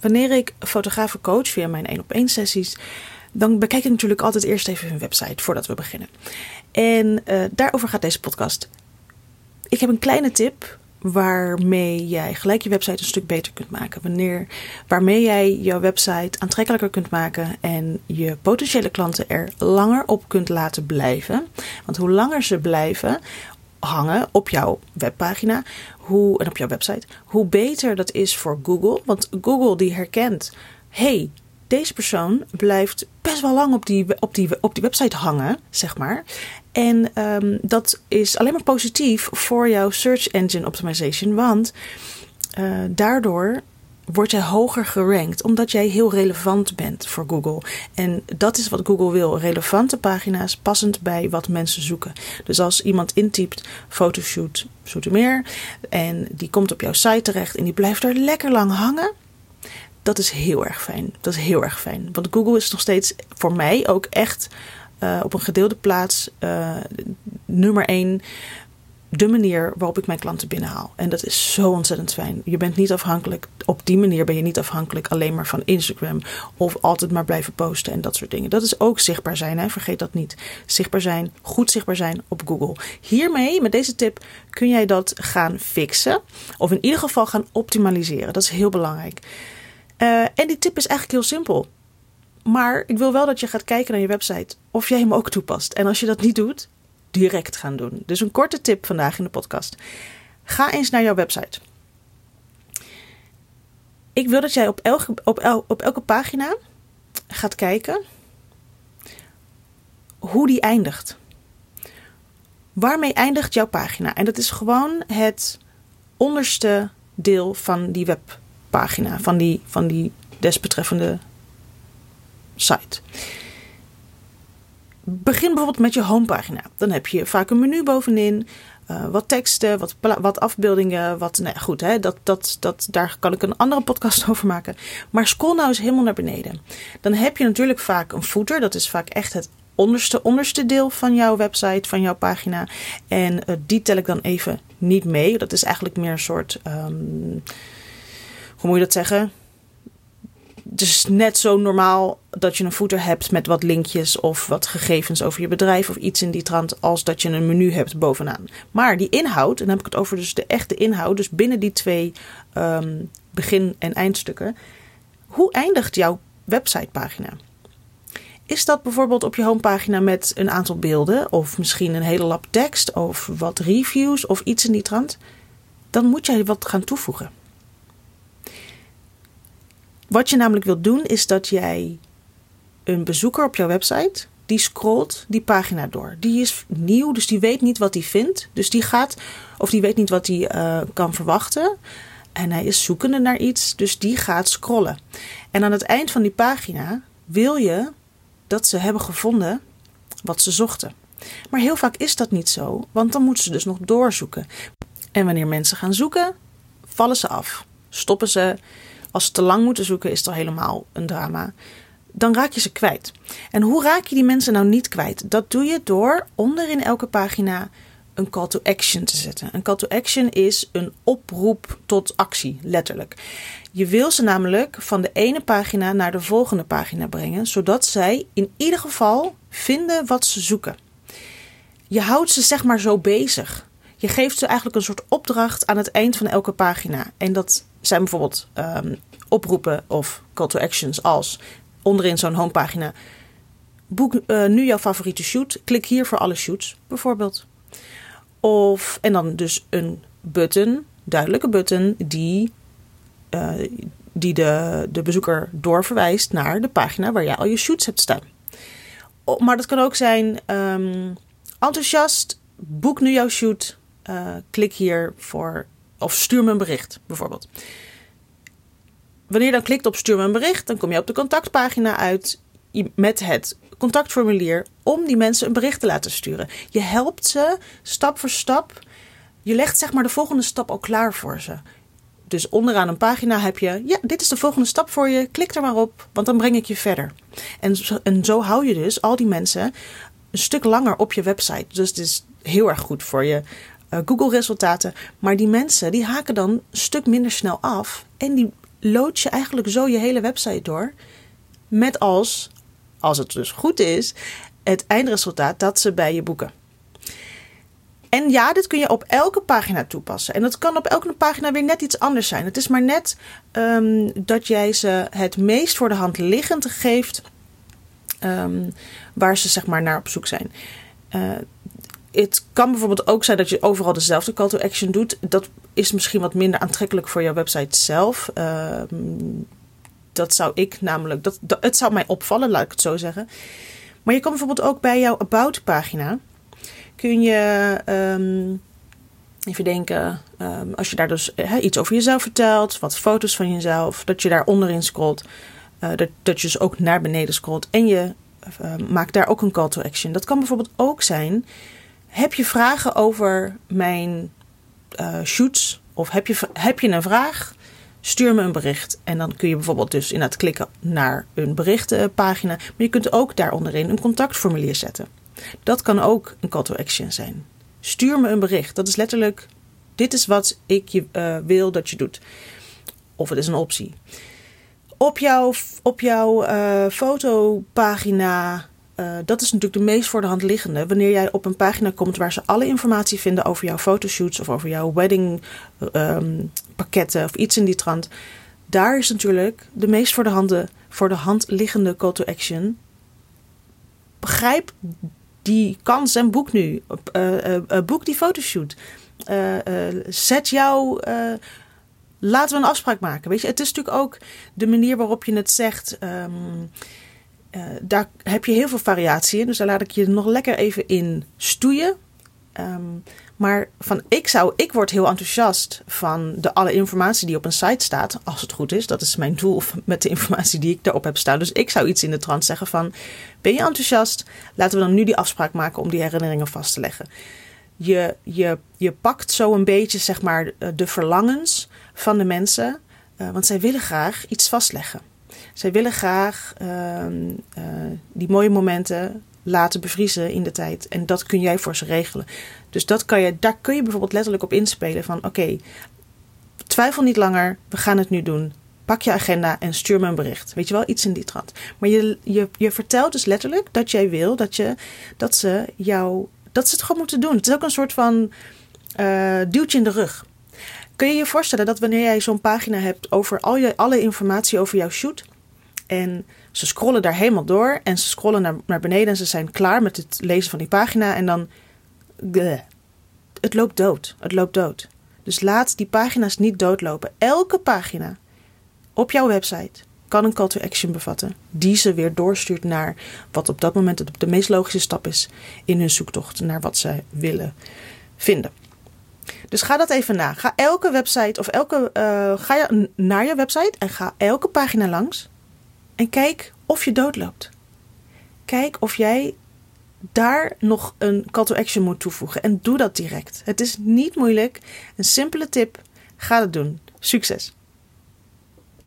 wanneer ik fotografen coach via mijn 1 op 1 sessies, dan bekijk ik natuurlijk altijd eerst even hun website voordat we beginnen. En uh, daarover gaat deze podcast. Ik heb een kleine tip waarmee jij gelijk je website een stuk beter kunt maken. Wanneer, waarmee jij jouw website aantrekkelijker kunt maken en je potentiële klanten er langer op kunt laten blijven. Want hoe langer ze blijven hangen op jouw webpagina hoe, en op jouw website, hoe beter dat is voor Google. Want Google die herkent, hey, deze persoon blijft best wel lang op die, op die, op die website hangen, zeg maar. En um, dat is alleen maar positief voor jouw search engine optimization, want uh, daardoor word jij hoger gerankt omdat jij heel relevant bent voor Google. En dat is wat Google wil: relevante pagina's passend bij wat mensen zoeken. Dus als iemand intypt fotoshoot Zoetermeer en die komt op jouw site terecht en die blijft er lekker lang hangen. Dat is heel erg fijn. Dat is heel erg fijn. Want Google is nog steeds voor mij ook echt uh, op een gedeelde plaats uh, nummer één de manier waarop ik mijn klanten binnenhaal. En dat is zo ontzettend fijn. Je bent niet afhankelijk, op die manier ben je niet afhankelijk alleen maar van Instagram of altijd maar blijven posten en dat soort dingen. Dat is ook zichtbaar zijn, hè? vergeet dat niet. Zichtbaar zijn, goed zichtbaar zijn op Google. Hiermee, met deze tip, kun jij dat gaan fixen of in ieder geval gaan optimaliseren. Dat is heel belangrijk. Uh, en die tip is eigenlijk heel simpel. Maar ik wil wel dat je gaat kijken naar je website of jij hem ook toepast. En als je dat niet doet, direct gaan doen. Dus een korte tip vandaag in de podcast. Ga eens naar jouw website. Ik wil dat jij op elke, op, el, op elke pagina gaat kijken hoe die eindigt. Waarmee eindigt jouw pagina? En dat is gewoon het onderste deel van die webpagina, van die, van die desbetreffende site. Begin bijvoorbeeld met je homepagina. Dan heb je vaak een menu bovenin. Uh, wat teksten, wat, wat afbeeldingen, wat. Nee, goed, hè, dat, dat, dat, daar kan ik een andere podcast over maken. Maar scroll nou eens helemaal naar beneden. Dan heb je natuurlijk vaak een footer. Dat is vaak echt het onderste, onderste deel van jouw website, van jouw pagina. En uh, die tel ik dan even niet mee. Dat is eigenlijk meer een soort. Um, hoe moet je dat zeggen? Is net zo normaal dat je een footer hebt met wat linkjes of wat gegevens over je bedrijf of iets in die trant, als dat je een menu hebt bovenaan. Maar die inhoud, en dan heb ik het over dus de echte inhoud, dus binnen die twee um, begin- en eindstukken. Hoe eindigt jouw websitepagina? Is dat bijvoorbeeld op je homepagina met een aantal beelden of misschien een hele lap tekst of wat reviews of iets in die trant? Dan moet jij wat gaan toevoegen. Wat je namelijk wilt doen is dat jij een bezoeker op jouw website, die scrolt die pagina door. Die is nieuw, dus die weet niet wat hij vindt. Dus die gaat, of die weet niet wat hij uh, kan verwachten. En hij is zoekende naar iets, dus die gaat scrollen. En aan het eind van die pagina wil je dat ze hebben gevonden wat ze zochten. Maar heel vaak is dat niet zo, want dan moeten ze dus nog doorzoeken. En wanneer mensen gaan zoeken, vallen ze af. Stoppen ze als ze te lang moeten zoeken, is het al helemaal een drama. Dan raak je ze kwijt. En hoe raak je die mensen nou niet kwijt? Dat doe je door onder in elke pagina een call to action te zetten. Een call to action is een oproep tot actie, letterlijk. Je wil ze namelijk van de ene pagina naar de volgende pagina brengen, zodat zij in ieder geval vinden wat ze zoeken. Je houdt ze zeg maar zo bezig. Je geeft ze eigenlijk een soort opdracht aan het eind van elke pagina. En dat zijn bijvoorbeeld um, oproepen of call to actions als onderin zo'n homepagina. Boek uh, nu jouw favoriete shoot. Klik hier voor alle shoots, bijvoorbeeld. Of, en dan dus een button, duidelijke button, die, uh, die de, de bezoeker doorverwijst naar de pagina waar jij al je shoots hebt staan. maar dat kan ook zijn um, enthousiast, boek nu jouw shoot. Uh, klik hier voor of stuur me een bericht, bijvoorbeeld. Wanneer je dan klikt op stuur me een bericht, dan kom je op de contactpagina uit met het contactformulier om die mensen een bericht te laten sturen. Je helpt ze stap voor stap. Je legt zeg maar de volgende stap al klaar voor ze. Dus onderaan een pagina heb je, ja, dit is de volgende stap voor je. Klik er maar op, want dan breng ik je verder. En zo, en zo hou je dus al die mensen een stuk langer op je website. Dus het is heel erg goed voor je Google-resultaten. Maar die mensen die haken dan een stuk minder snel af. En die lood je eigenlijk zo je hele website door. Met als, als het dus goed is, het eindresultaat dat ze bij je boeken. En ja, dit kun je op elke pagina toepassen. En dat kan op elke pagina weer net iets anders zijn. Het is maar net um, dat jij ze het meest voor de hand liggend geeft. Um, waar ze zeg maar naar op zoek zijn. Uh, het kan bijvoorbeeld ook zijn dat je overal dezelfde call to action doet. Dat is misschien wat minder aantrekkelijk voor jouw website zelf. Uh, dat zou ik namelijk. Dat, het zou mij opvallen, laat ik het zo zeggen. Maar je kan bijvoorbeeld ook bij jouw About pagina kun je um, even denken, um, als je daar dus iets over jezelf vertelt, wat foto's van jezelf, dat je daar onderin scrolt, uh, dat, je dus ook naar beneden scrolt en je uh, maakt daar ook een call to action. Dat kan bijvoorbeeld ook zijn, heb je vragen over mijn uh, shoots of heb je, heb je een vraag? Stuur me een bericht. En dan kun je bijvoorbeeld dus inderdaad klikken naar een berichtenpagina. Maar je kunt ook daar onderin een contactformulier zetten. Dat kan ook een call to action zijn. Stuur me een bericht. Dat is letterlijk: dit is wat ik je, uh, wil dat je doet. Of het is een optie. Op jouw, op jouw uh, fotopagina. Uh, dat is natuurlijk de meest voor de hand liggende. Wanneer jij op een pagina komt waar ze alle informatie vinden over jouw fotoshoots of over jouw wedding um, pakketten of iets in die trant. Daar is natuurlijk de meest voor de, handen, voor de hand liggende call to action. Begrijp die kans en boek nu. Uh, uh, boek die fotoshoot. zet jou. laten we een afspraak maken. Weet je, het is natuurlijk ook de manier waarop je het zegt. Um, daar heb je heel veel variatie in. Dus daar laat ik je nog lekker even in stoeien. Um, maar van ik zou, ik word heel enthousiast van de alle informatie die op een site staat, als het goed is. Dat is mijn doel met de informatie die ik daarop heb staan. Dus ik zou iets in de trant zeggen van, ben je enthousiast? Laten we dan nu die afspraak maken om die herinneringen vast te leggen. Je, je, je pakt zo een beetje, zeg maar, de verlangens van de mensen, uh, want zij willen graag iets vastleggen. Zij willen graag uh, uh, die mooie momenten laten bevriezen in de tijd. En dat kun jij voor ze regelen. Dus dat kan je, daar kun je bijvoorbeeld letterlijk op inspelen van oké, twijfel niet langer, we gaan het nu doen. Pak je agenda en stuur me een bericht. Weet je wel, iets in die trant. Maar je, je, je vertelt dus letterlijk dat jij wil dat, je, dat ze jou, dat ze het gewoon moeten doen. Het is ook een soort van uh, duwtje in de rug. Kun je je voorstellen dat wanneer jij zo'n pagina hebt over al je, alle informatie over jouw shoot en ze scrollen daar helemaal door en ze scrollen naar, naar beneden en ze zijn klaar met het lezen van die pagina. En dan. Bleh, het loopt dood. Het loopt dood. Dus laat die pagina's niet doodlopen. Elke pagina op jouw website kan een call to action bevatten, die ze weer doorstuurt naar wat op dat moment de meest logische stap is in hun zoektocht naar wat ze willen vinden. Dus ga dat even na. Ga elke website of elke. Uh, ga naar je website en ga elke pagina langs. En kijk of je doodloopt. Kijk of jij daar nog een call to action moet toevoegen. En doe dat direct. Het is niet moeilijk. Een simpele tip. Ga het doen. Succes!